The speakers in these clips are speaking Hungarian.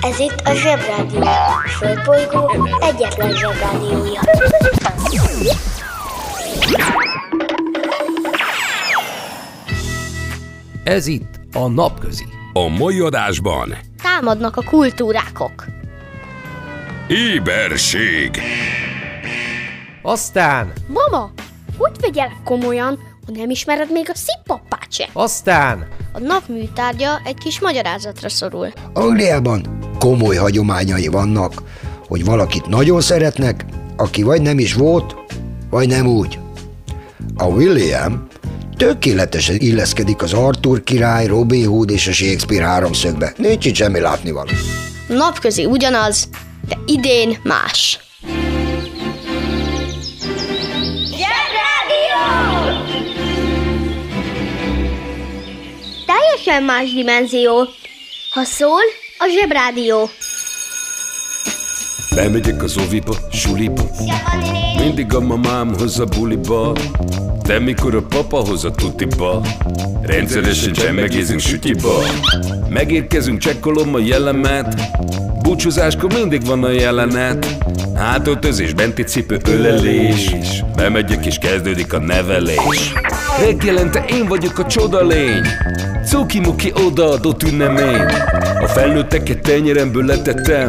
Ez itt a Zsebrádió. A Földbolygó egyetlen Zsebrádiója. Ez itt a Napközi. A mai adásban Támadnak a kultúrákok. Éberség Aztán, Mama, hogy vegyelek komolyan, ha nem ismered még a szippapát se? aztán, A nap műtárgya egy kis magyarázatra szorul. Angliában komoly hagyományai vannak, hogy valakit nagyon szeretnek, aki vagy nem is volt, vagy nem úgy. A William tökéletesen illeszkedik az Arthur király, Robin Hood és a Shakespeare háromszögbe. Nincs itt semmi látnivaló. A napközi ugyanaz, de idén más. Teljesen más dimenzió. Ha szól, a zsebrádió. Bemegyek az oviba, suliba Mindig a mamám hoz a buliba De mikor a papa hoz a tutiba Rendszeresen csemmegézünk sütiba. Megérkezünk, csekkolom a jellemet Búcsúzáskor mindig van a jelenet. Hátöltözés, benti cipő, ölelés Bemegyek és kezdődik a nevelés. Reggelente én vagyok a csoda lény Cuki-muki odaadott ünnemény. A felnőtteket tenyeremből letettem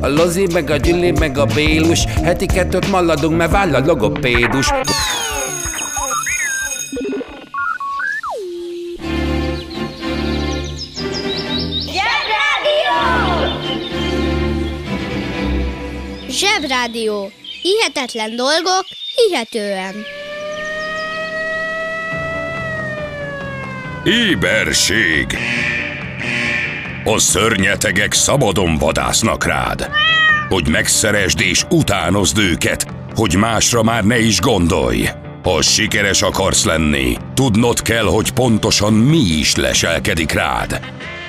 a Lozi, meg a Gyüli, meg a Bélus Heti kettőt maladunk, mert váll a logopédus Zsebrádió. Hihetetlen dolgok, hihetően. Éberség A szörnyetegek szabadon vadásznak rád Hogy megszeresd és utánozd őket Hogy másra már ne is gondolj Ha sikeres akarsz lenni Tudnod kell, hogy pontosan mi is leselkedik rád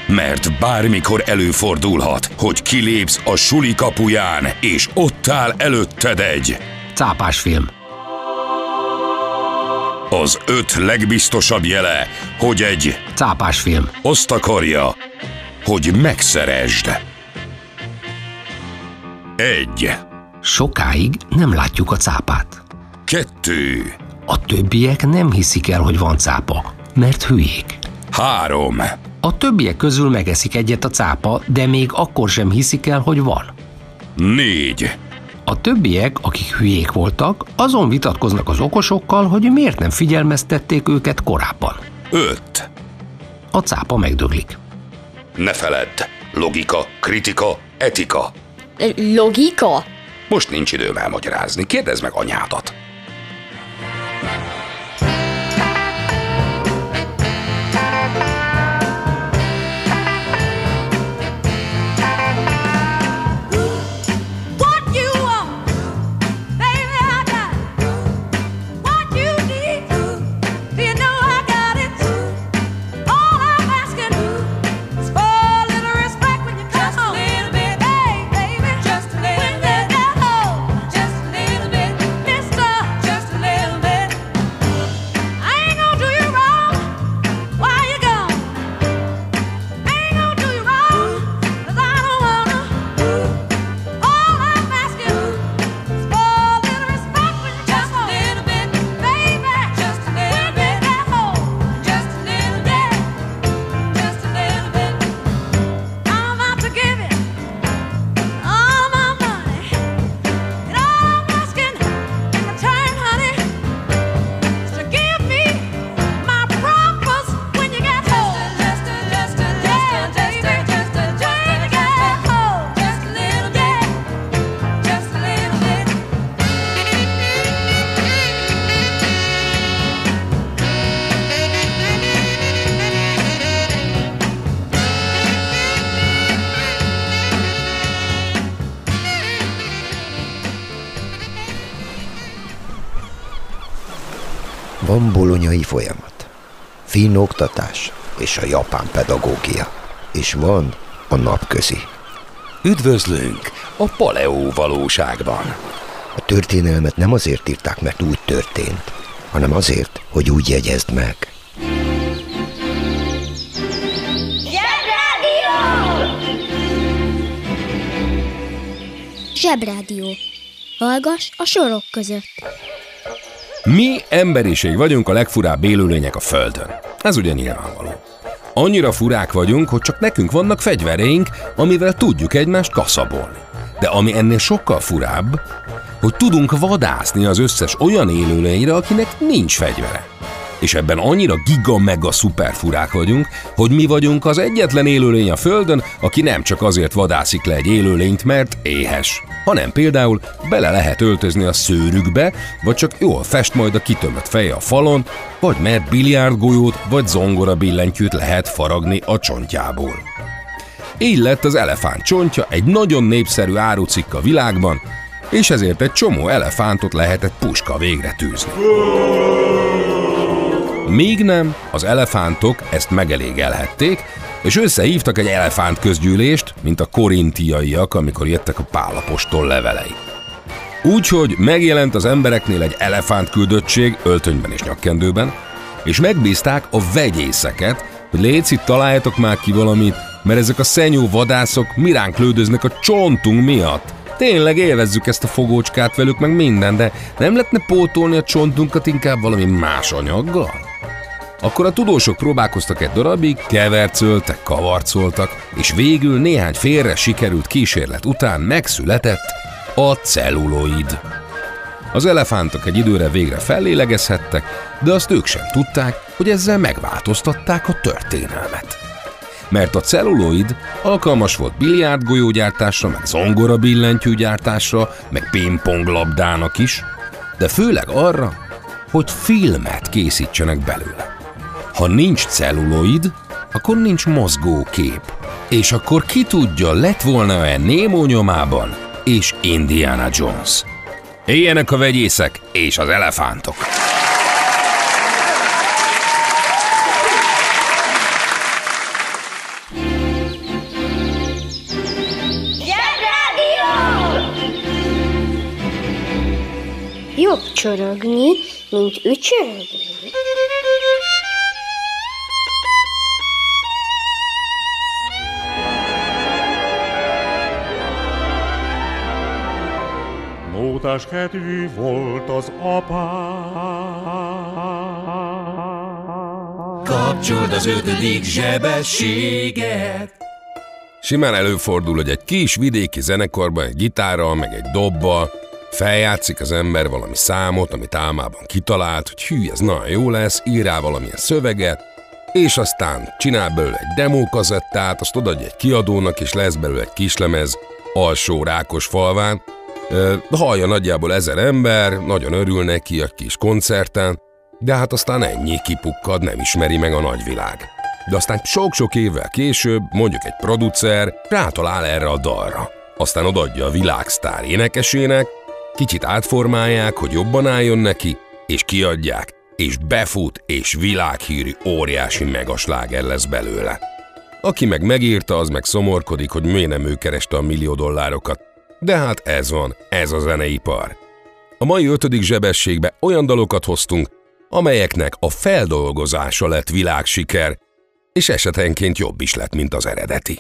mert bármikor előfordulhat, hogy kilépsz a suli kapuján, és ott áll előtted egy cápás film. az öt legbiztosabb jele, hogy egy Cápás film. azt akarja, hogy megszeresd. Egy, Sokáig nem látjuk a cápát. kettő, A többiek nem hiszik el, hogy van cápa, mert hülyék. három, A többiek közül megeszik egyet a cápa, de még akkor sem hiszik el, hogy van. négy, A többiek, akik hülyék voltak, azon vitatkoznak az okosokkal, hogy miért nem figyelmeztették őket korábban. öt. A cápa megdöglik. Ne feledd, logika, kritika, etika. Logika? Most nincs időm elmagyarázni, kérdezd meg anyádat. Van bolonyai folyamat, finn oktatás és a japán pedagógia. És van a napközi. Üdvözlünk a Paleó valóságban. A történelmet nem azért írták, mert úgy történt, hanem azért, hogy úgy jegyezd meg. Zsebrádió. Hallgass a sorok között. Mi emberiség vagyunk a legfurább élőlények a Földön. Ez ugye nyilvánvaló. Annyira furák vagyunk, hogy csak nekünk vannak fegyvereink, amivel tudjuk egymást kaszabolni. De ami ennél sokkal furább, hogy tudunk vadászni az összes olyan élőlényre, akinek nincs fegyvere. És ebben annyira giga mega szuper furák vagyunk, hogy mi vagyunk az egyetlen élőlény a Földön, aki nem csak azért vadászik le egy élőlényt, mert éhes, hanem például bele lehet öltözni a szőrükbe, vagy csak jól fest majd a kitömött feje a falon, vagy mert biliárdgolyót vagy zongora billentyűt lehet faragni a csontjából. Így lett az elefánt csontja egy nagyon népszerű árucikk a világban, és ezért egy csomó elefántot lehetett puska végre tűzni. Míg nem, az elefántok ezt megelégelhették, és összehívtak egy elefánt közgyűlést, mint a korintiaiak, amikor jöttek a pálapostól levelei. Úgyhogy megjelent az embereknél egy elefánt küldöttség öltönyben és nyakkendőben, és megbízták a vegyészeket, hogy léci találjatok már ki valamit, mert ezek a szenyó vadászok miránk lődöznek a csontunk miatt. Tényleg élvezzük ezt a fogócskát velük, meg minden, de nem lehetne pótolni a csontunkat inkább valami más anyaggal? Akkor a tudósok próbálkoztak egy darabig, kevercöltek, kavarcoltak, és végül néhány félre sikerült kísérlet után megszületett a celluloid. Az elefántok egy időre végre fellélegezhettek, de azt ők sem tudták, hogy ezzel megváltoztatták a történelmet. Mert a celluloid alkalmas volt biliárdgolyógyártásra, meg zongora billentyűgyártásra, meg pingponglabdának is, de főleg arra, hogy filmet készítsenek belőle. Ha nincs celluloid, akkor nincs mozgókép. És akkor ki tudja, lett volna-e Nemo nyomában és Indiana Jones. Éljenek a vegyészek és az elefántok! Jobb csorogni, mint ücsörögni. Mótás kedvű volt az apám. Kapcsold az ötödik zsebességet. Simán előfordul, hogy egy kis vidéki zenekarban egy gitárral, meg egy dobbal feljátszik az ember valami számot, amit álmában kitalált, hogy hű, ez nagyon jó lesz, ír rá valamilyen szöveget, és aztán csinál belőle egy demókazettát, azt odaadja egy kiadónak, és lesz belőle egy kislemez alsó rákos falván. Hallja nagyjából ezer ember, nagyon örül neki a kis koncerten, de hát aztán ennyi kipukkad, nem ismeri meg a nagyvilág. De aztán sok-sok évvel később, mondjuk egy producer rátalál erre a dalra. Aztán odaadja a világsztár énekesének, kicsit átformálják, hogy jobban álljon neki, és kiadják, és befut, és világhírű óriási megasláger lesz belőle. Aki meg megírta, az meg szomorkodik, hogy miért nem ő kereste a millió dollárokat. De hát ez van, ez a zeneipar. A mai ötödik zsebességbe olyan dalokat hoztunk, amelyeknek a feldolgozása lett világsiker, és esetenként jobb is lett, mint az eredeti.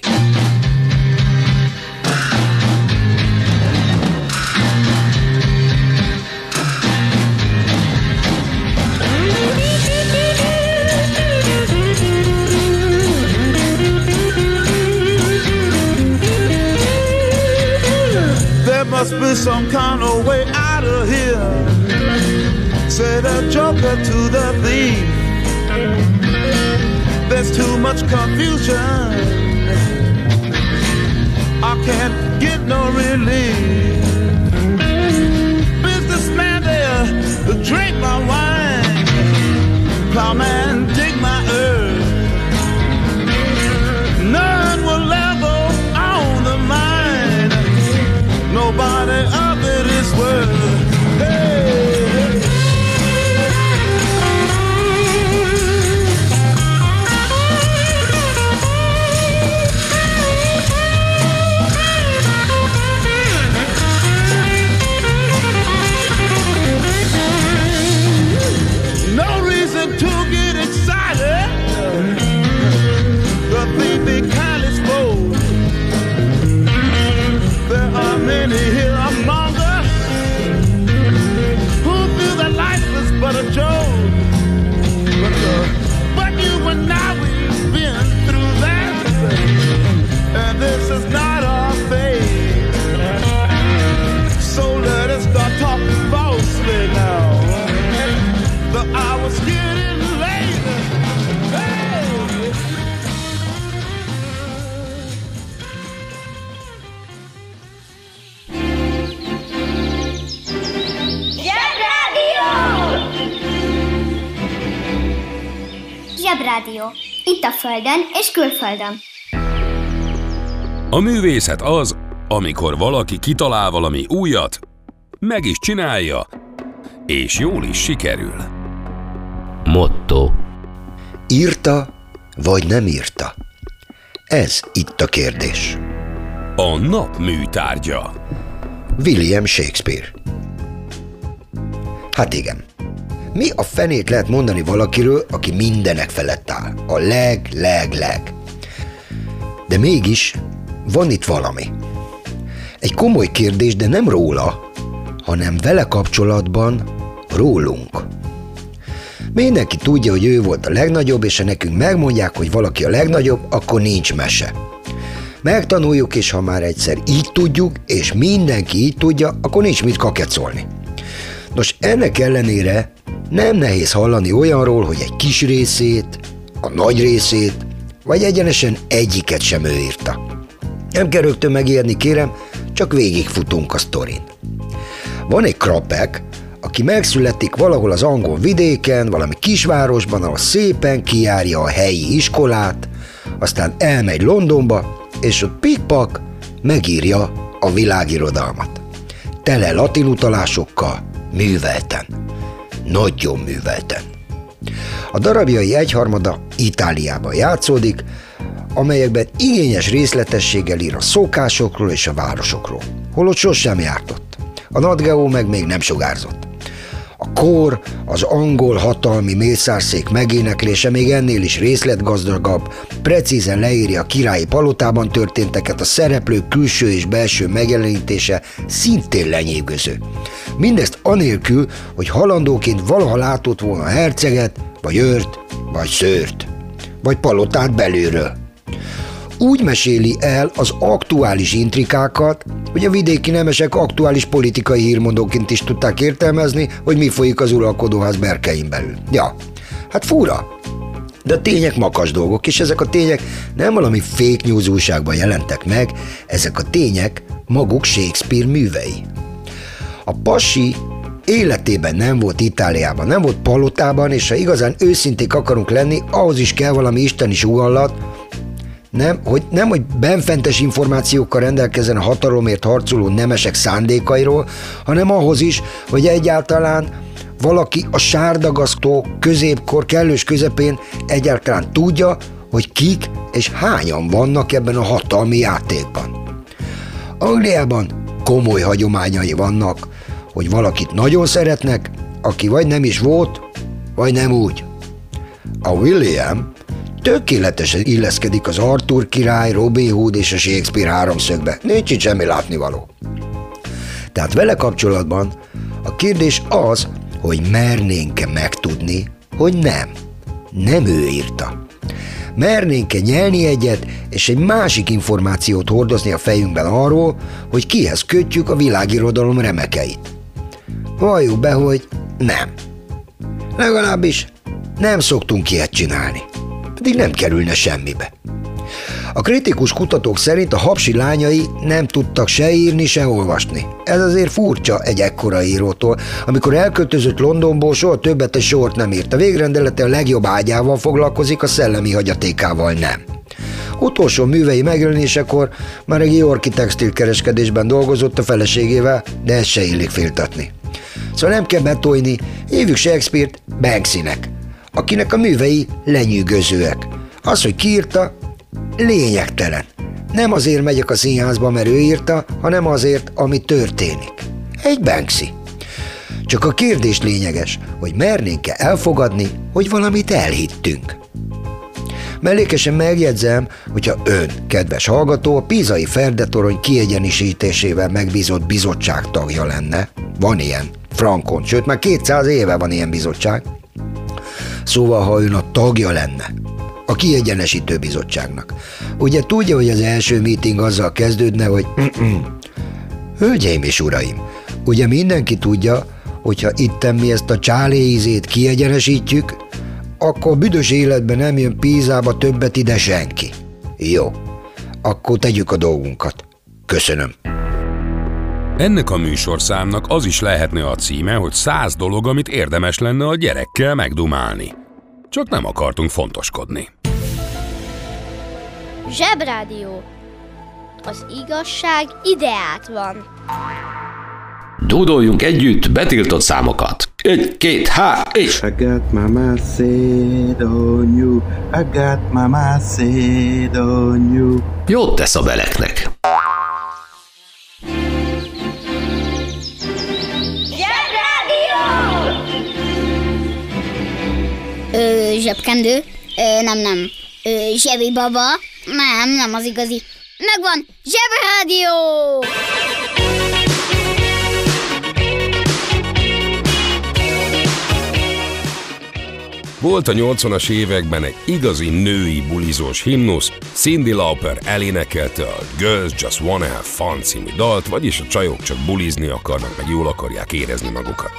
Some kind of way out of here. Said a joker to the thief. There's too much confusion. I can't get no relief. Businessman there, drink my wine. Plowman, külföldön. A művészet az, amikor valaki kitalál valami újat, meg is csinálja, és jól is sikerül. Motto. Írta, vagy nem írta? Ez itt a kérdés. A nap műtárgya. William Shakespeare. Hát igen. Mi a fenét lehet mondani valakiről, aki mindenek felett áll? A leg, leg, leg. De mégis van itt valami. Egy komoly kérdés, de nem róla, hanem vele kapcsolatban rólunk. Mindenki tudja, hogy ő volt a legnagyobb, és ha nekünk megmondják, hogy valaki a legnagyobb, akkor nincs mese. Megtanuljuk, és ha már egyszer így tudjuk, és mindenki így tudja, akkor nincs mit kakecolni. Nos, ennek ellenére nem nehéz hallani olyanról, hogy egy kis részét, a nagy részét, vagy egyenesen egyiket sem ő írta. Nem kell rögtön megijedni, kérem, csak végigfutunk a sztorin. Van egy krapek, aki megszületik valahol az angol vidéken, valami kisvárosban, ahol szépen kijárja a helyi iskolát, aztán elmegy Londonba, és ott pikpak megírja a világirodalmat. Tele latin utalásokkal, művelten. Nagyon művelten. A darabjai egyharmada Itáliában játszódik, amelyekben igényes részletességgel ír a szokásokról és a városokról, holott sosem járt ott. A Nadgeo meg még nem sugárzott. A kor, az angol hatalmi mészárszék megéneklése még ennél is részletgazdagabb, precízen leírja a királyi palotában történteket, a szereplők külső és belső megjelenítése szintén lenyűgöző. Mindezt anélkül, hogy halandóként valaha látott volna a herceget, vagy őrt, vagy szőrt, vagy palotát belülről úgy meséli el az aktuális intrikákat, hogy a vidéki nemesek aktuális politikai hírmondóként is tudták értelmezni, hogy mi folyik az uralkodóház berkein belül. Ja, hát fura. De a tények makas dolgok, és ezek a tények nem valami fake news jelentek meg, ezek a tények maguk Shakespeare művei. A pasi életében nem volt Itáliában, nem volt palotában, és ha igazán őszinték akarunk lenni, ahhoz is kell valami isteni sugallat, nem, hogy, nem, hogy benfentes információkkal rendelkezzen a hatalomért harcoló nemesek szándékairól, hanem ahhoz is, hogy egyáltalán valaki a sárdagasztó középkor kellős közepén egyáltalán tudja, hogy kik és hányan vannak ebben a hatalmi játékban. Angliában komoly hagyományai vannak, hogy valakit nagyon szeretnek, aki vagy nem is volt, vagy nem úgy. A William tökéletesen illeszkedik az Arthur király, Robin Hood és a Shakespeare háromszögbe. Nincs itt semmi látnivaló. Tehát vele kapcsolatban a kérdés az, hogy mernénk-e megtudni, hogy nem. Nem ő írta. Mernénk-e nyelni egyet, és egy másik információt hordozni a fejünkben arról, hogy kihez kötjük a világirodalom remekeit. Valljuk be, hogy nem. Legalábbis nem szoktunk ilyet csinálni pedig nem kerülne semmibe. A kritikus kutatók szerint a hapsi lányai nem tudtak se írni, se olvasni. Ez azért furcsa egy ekkora írótól, amikor elköltözött Londonból, soha többet egy sort nem írt. A végrendelete a legjobb ágyával foglalkozik, a szellemi hagyatékával nem. Utolsó művei megjelenésekor már egy Yorki textilkereskedésben dolgozott a feleségével, de ezt se illik féltatni. Szóval nem kell betolni, hívjuk Shakespeare-t Banksynek akinek a művei lenyűgözőek. Az, hogy kiírta, lényegtelen. Nem azért megyek a színházba, mert ő írta, hanem azért, ami történik. Egy Banksy. Csak a kérdés lényeges, hogy mernénk-e elfogadni, hogy valamit elhittünk. Mellékesen megjegyzem, hogyha ön, kedves hallgató, a Pízai Ferdetorony kiegyenisítésével megbízott bizottság tagja lenne, van ilyen, Frankon, sőt már 200 éve van ilyen bizottság, Szóval, ha ön a tagja lenne, a kiegyenesítő bizottságnak. Ugye tudja, hogy az első meeting azzal kezdődne, hogy Hölgyeim és uraim, ugye mindenki tudja, hogyha itten mi ezt a csáléízét kiegyenesítjük, akkor büdös életben nem jön Pízába többet ide senki. Jó, akkor tegyük a dolgunkat. Köszönöm. Ennek a műsorszámnak az is lehetne a címe, hogy száz dolog, amit érdemes lenne a gyerekkel megdumálni. Csak nem akartunk fontoskodni. Zsebrádió. Az igazság ideát van. Dúdoljunk együtt betiltott számokat. Egy, két, há, és... I got my mindset on you. I got my mindset on you. Jót tesz a beleknek. Zsebkendő? Ö, nem, nem. Ö, zsebi baba? Nem, nem az igazi. Megvan! Zsebrádió! Volt a 80-as években egy igazi női bulizós himnusz, Cindy Lauper elénekelte a Girls Just Wanna Have Fun című dalt, vagyis a csajok csak bulizni akarnak, meg jól akarják érezni magukat.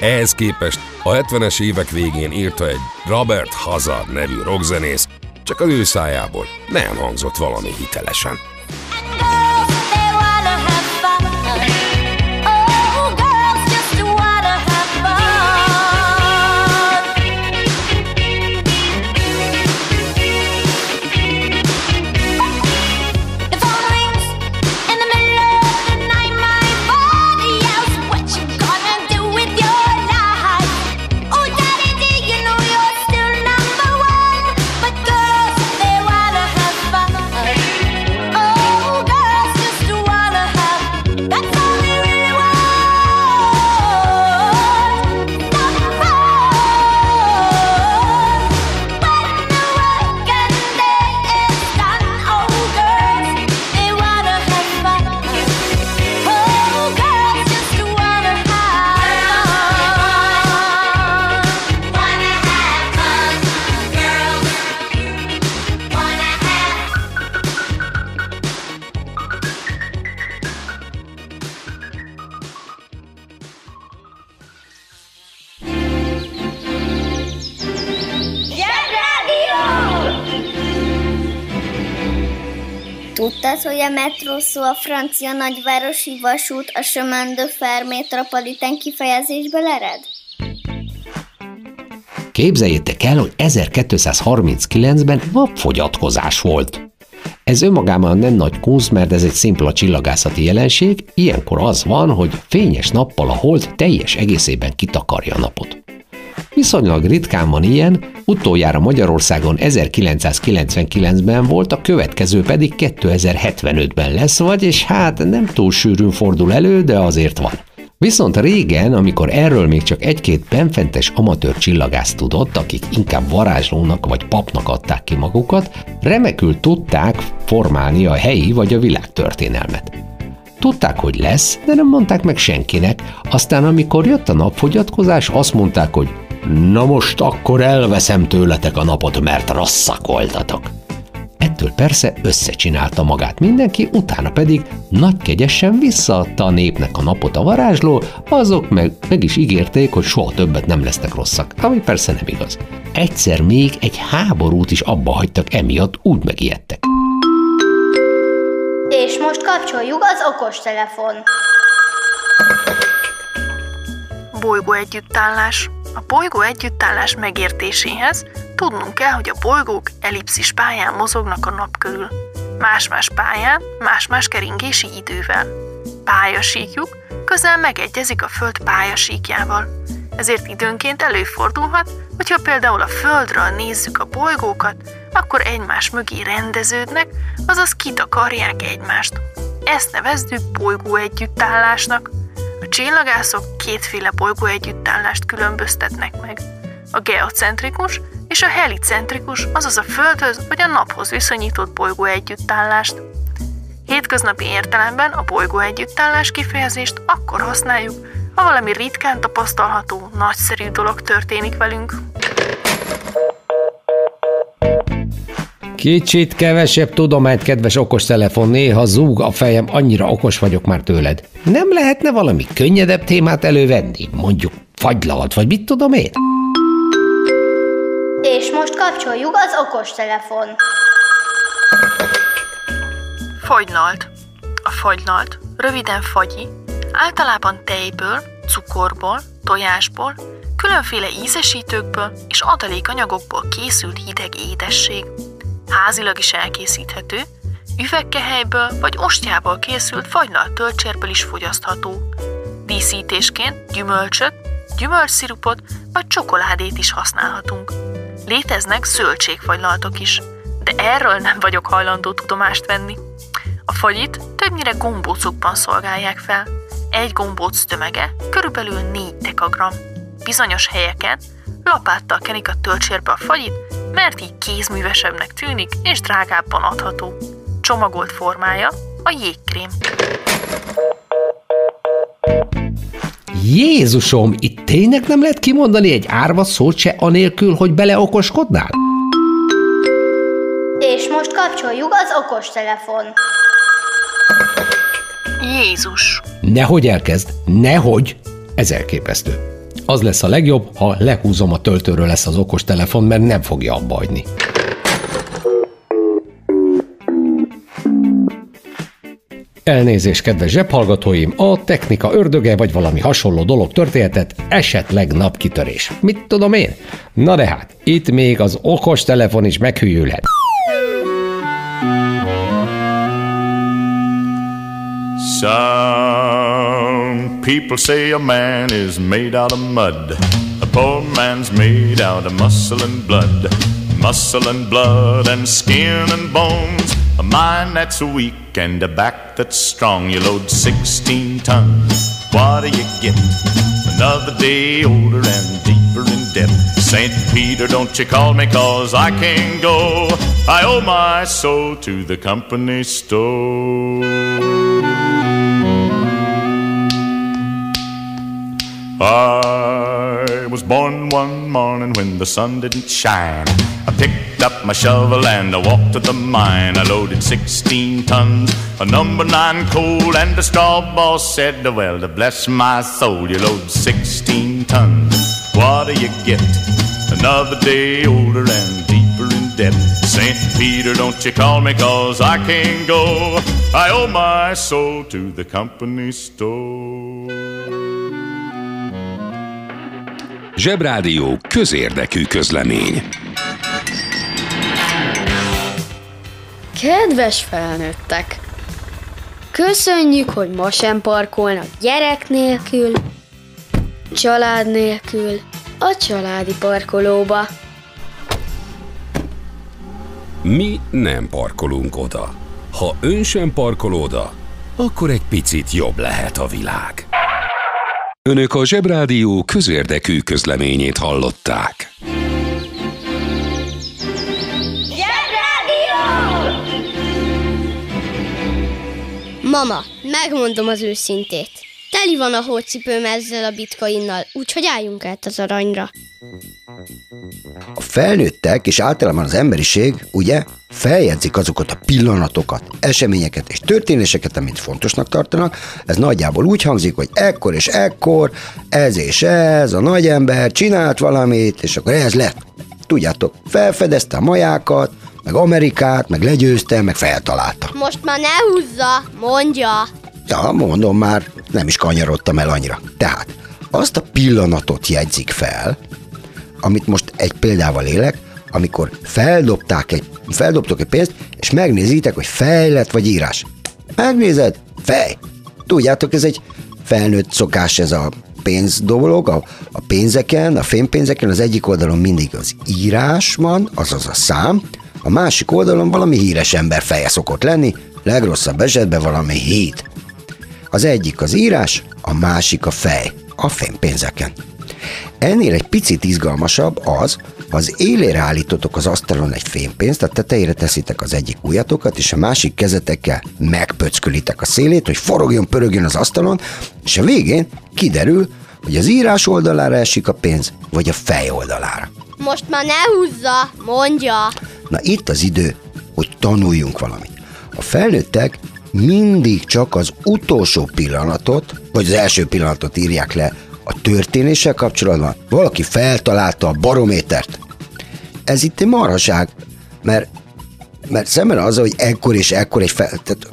Ehhez képest a 70-es évek végén írta egy Robert Hazard nevű rockzenész, csak az ő szájából nem hangzott valami hitelesen. A metró szó a francia nagyvárosi vasút a chemin de fer metropolitán kifejezésből ered? Képzeljétek el, hogy 1239-ben napfogyatkozás volt. Ez önmagában nem nagy kunsz, mert ez egy szimpla csillagászati jelenség, ilyenkor az van, hogy fényes nappal a hold teljes egészében kitakarja a napot. Viszonylag ritkán van ilyen, utoljára Magyarországon 1999-ben volt, a következő pedig 2075-ben lesz, vagyis hát nem túl sűrűn fordul elő, de azért van. Viszont régen, amikor erről még csak egy-két benfentes amatőr csillagász tudott, akik inkább varázslónak vagy papnak adták ki magukat, remekül tudták formálni a helyi vagy a világtörténelmet. Tudták, hogy lesz, de nem mondták meg senkinek, aztán amikor jött a napfogyatkozás, azt mondták, hogy na most akkor elveszem tőletek a napot, mert rosszak voltatok. Ettől persze összecsinálta magát mindenki, utána pedig nagy kegyesen visszaadta a népnek a napot a varázsló, azok meg, meg is ígérték, hogy soha többet nem lesznek rosszak, ami persze nem igaz. Egyszer még egy háborút is abba hagytak emiatt, úgy megijedtek. És most kapcsoljuk az okostelefon. Bolygó együttállás. A bolygó együttállás megértéséhez tudnunk kell, hogy a bolygók ellipszis pályán mozognak a nap körül. Más-más pályán, más-más keringési idővel. Pályasíkjuk közel megegyezik a Föld pályasíkjával. Ezért időnként előfordulhat, hogyha például a Földről nézzük a bolygókat, akkor egymás mögé rendeződnek, azaz kitakarják egymást. Ezt nevezzük bolygó együttállásnak. A csillagászok kétféle bolygó együttállást különböztetnek meg. A geocentrikus és a helicentrikus, azaz a Földhöz vagy a Naphoz viszonyított bolygó együttállást. Hétköznapi értelemben a bolygó együttállás kifejezést akkor használjuk, ha valami ritkán tapasztalható, nagyszerű dolog történik velünk. Kicsit kevesebb tudományt, kedves okostelefon, néha zúg a fejem, annyira okos vagyok már tőled. Nem lehetne valami könnyedebb témát elővenni? Mondjuk fagylalt, vagy mit tudom én? És most kapcsoljuk az okostelefon. Fagylalt. A fagylalt, röviden fagyi, általában tejből, cukorból, tojásból, különféle ízesítőkből és adalékanyagokból készült hideg édesség. Házilag is elkészíthető, üvegkehelyből vagy ostjából készült fagylalt töltsérből is fogyasztható. Díszítésként gyümölcsöt, gyümölcsszirupot vagy csokoládét is használhatunk. Léteznek zöldségfagylaltok is, de erről nem vagyok hajlandó tudomást venni. A fagyit többnyire gombócokban szolgálják fel. Egy gombóc tömege körülbelül 4 dekagram. Bizonyos helyeken lapáttal kenik a töltsérbe a fagyit, mert így kézművesebbnek tűnik és drágábban adható. Csomagolt formája a jégkrém. Jézusom, itt tényleg nem lehet kimondani egy árva szót se anélkül, hogy beleokoskodnál? És most kapcsoljuk az okostelefon. Jézus! Nehogy elkezd, nehogy! Ez elképesztő. Az lesz a legjobb, ha lehúzom a töltőről lesz az okos telefon, mert nem fogja abba hagyni. Elnézést, kedves zsebhallgatóim, a technika ördöge vagy valami hasonló dolog történhetett, esetleg napkitörés. Mit tudom én? Na de hát, itt még az okos telefon is meghűlhet. Some people say a man is made out of mud. A poor man's made out of muscle and blood. Muscle and blood and skin and bones. A mind that's weak and a back that's strong. You load 16 tons. What do you get? Another day older and deeper in debt. St. Peter, don't you call me cause I can't go. I owe my soul to the company store. I was born one morning when the sun didn't shine. I picked up my shovel and I walked to the mine. I loaded 16 tons of number nine coal, and the straw boss said, Well, to bless my soul, you load 16 tons. What do you get? Another day older and deeper in debt. St. Peter, don't you call me cause I can't go. I owe my soul to the company store. Zsebrádió közérdekű közlemény. Kedves felnőttek! Köszönjük, hogy ma sem parkolnak gyerek nélkül, család nélkül, a családi parkolóba. Mi nem parkolunk oda. Ha ön sem parkol oda, akkor egy picit jobb lehet a világ. Önök a Zsebrádió közérdekű közleményét hallották. Mama, megmondom az őszintét. Teli van a hócipőm ezzel a bitcoinnal, úgyhogy álljunk át az aranyra. A felnőttek és általában az emberiség, ugye, feljegyzik azokat a pillanatokat, eseményeket és történéseket, amit fontosnak tartanak. Ez nagyjából úgy hangzik, hogy ekkor és ekkor, ez és ez, a nagy ember csinált valamit, és akkor ez lett. Tudjátok, felfedezte a majákat, meg Amerikát, meg legyőzte, meg feltalálta. Most már ne húzza, mondja. Ja, mondom már, nem is kanyarodtam el annyira. Tehát azt a pillanatot jegyzik fel, amit most egy példával élek, amikor feldobták egy, feldobtok egy pénzt, és megnézitek, hogy fejlett vagy írás. Megnézed? Fej. Tudjátok, ez egy felnőtt szokás ez a pénz dolog, a, a pénzeken, a fémpénzeken az egyik oldalon mindig az írás van, azaz a szám, a másik oldalon valami híres ember feje szokott lenni, legrosszabb esetben valami híd. Az egyik az írás, a másik a fej, a fémpénzeken. Ennél egy picit izgalmasabb az, ha az élére állítotok az asztalon egy fémpénzt, a tetejére teszitek az egyik ujjatokat, és a másik kezetekkel megpöckölitek a szélét, hogy forogjon, pörögjön az asztalon, és a végén kiderül, hogy az írás oldalára esik a pénz, vagy a fej oldalára. Most már ne húzza, mondja. Na itt az idő, hogy tanuljunk valamit. A felnőttek mindig csak az utolsó pillanatot, vagy az első pillanatot írják le a történéssel kapcsolatban. Valaki feltalálta a barométert. Ez itt egy marhaság, mert, mert szemben az, hogy ekkor és ekkor egy fel, tehát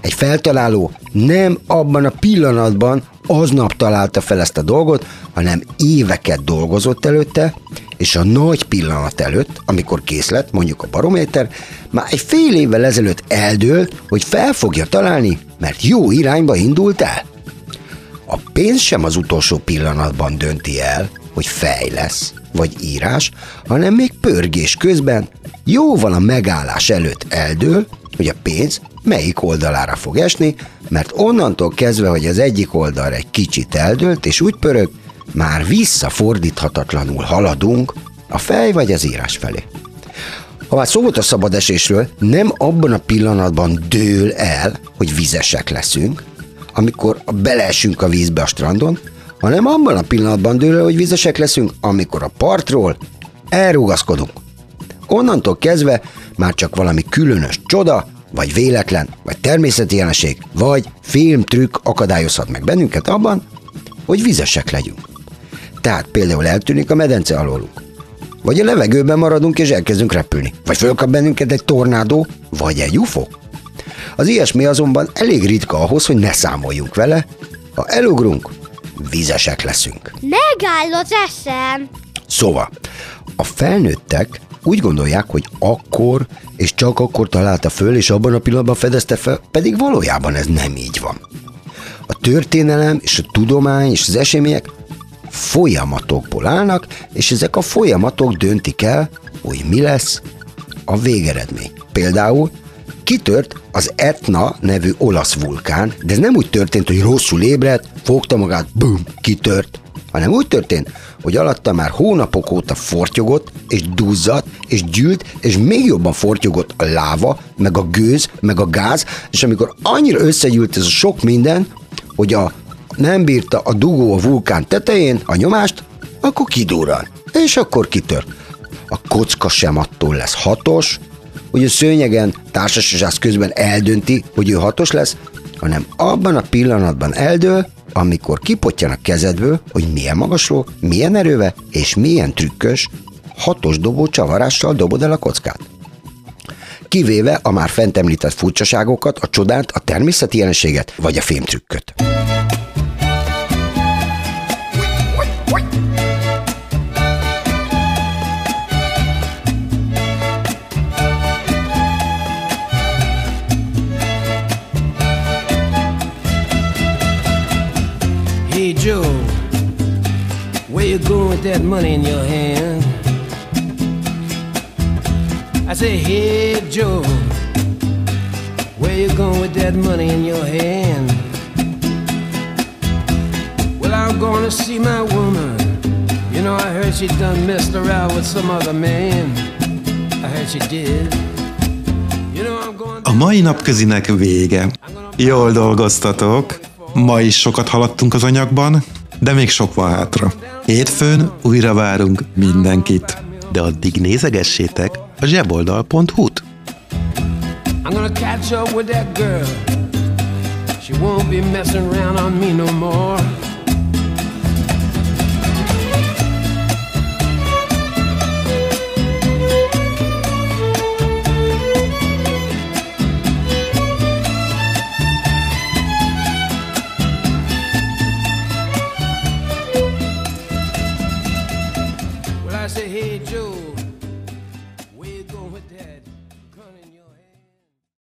egy feltaláló nem abban a pillanatban aznap találta fel ezt a dolgot, hanem éveket dolgozott előtte, és a nagy pillanat előtt, amikor kész lett, mondjuk a barométer, már egy fél évvel ezelőtt eldőlt, hogy fel fogja találni, mert jó irányba indult el. A pénz sem az utolsó pillanatban dönti el, hogy fej lesz, vagy írás, hanem még pörgés közben, jóval a megállás előtt eldől, hogy a pénz melyik oldalára fog esni, mert onnantól kezdve, hogy az egyik oldalra egy kicsit eldőlt és úgy pörög, már visszafordíthatatlanul haladunk a fej vagy az írás felé. Ha már szó volt a szabad esésről, nem abban a pillanatban dől el, hogy vizesek leszünk, amikor beleesünk a vízbe a strandon, hanem abban a pillanatban dől el, hogy vizesek leszünk, amikor a partról elrugaszkodunk. Onnantól kezdve már csak valami különös csoda, vagy véletlen, vagy természeti jelenség, vagy filmtrükk akadályozhat meg bennünket abban, hogy vizesek legyünk. Tehát például eltűnik a medence alólunk. Vagy a levegőben maradunk és elkezdünk repülni. Vagy fölkap bennünket egy tornádó, vagy egy UFO. Az ilyesmi azonban elég ritka ahhoz, hogy ne számoljunk vele. Ha elugrunk, vizesek leszünk. Megáll az eszem. Szóval, a felnőttek úgy gondolják, hogy akkor és csak akkor találta föl, és abban a pillanatban fedezte fel, pedig valójában ez nem így van. A történelem és a tudomány és az események folyamatokból állnak, és ezek a folyamatok döntik el, hogy mi lesz a végeredmény. Például kitört az Etna nevű olasz vulkán, de ez nem úgy történt, hogy rosszul ébredt, fogta magát, bum, kitört, hanem úgy történt, hogy alatta már hónapok óta fortyogott, és duzzadt, és gyűlt, és még jobban fortyogott a láva, meg a gőz, meg a gáz, és amikor annyira összegyűlt ez a sok minden, hogy a nem bírta a dugó a vulkán tetején a nyomást, akkor kidurran, és akkor kitör. A kocka sem attól lesz hatos, hogy a szőnyegen társasozás közben eldönti, hogy ő hatos lesz, hanem abban a pillanatban eldől, amikor kipotjan a kezedből, hogy milyen magasról, milyen erővel és milyen trükkös, hatos dobó csavarással dobod el a kockát. Kivéve a már fent említett furcsaságokat, a csodát, a természeti jelenséget vagy a fémtrükköt. With that money in your hand? I say, hey Joe, where you going with that money in your hand? Well, I'm to see my woman. You know, I heard she done messed around with some other man. I heard she did. A mai napközinek vége. Jól dolgoztatok. Ma is sokat haladtunk az anyagban, de még sok van hátra. Hétfőn újra várunk mindenkit. De addig nézegessétek a zseboldal.hu-t. I'm gonna catch up with that girl. She won't be messing around on me no more.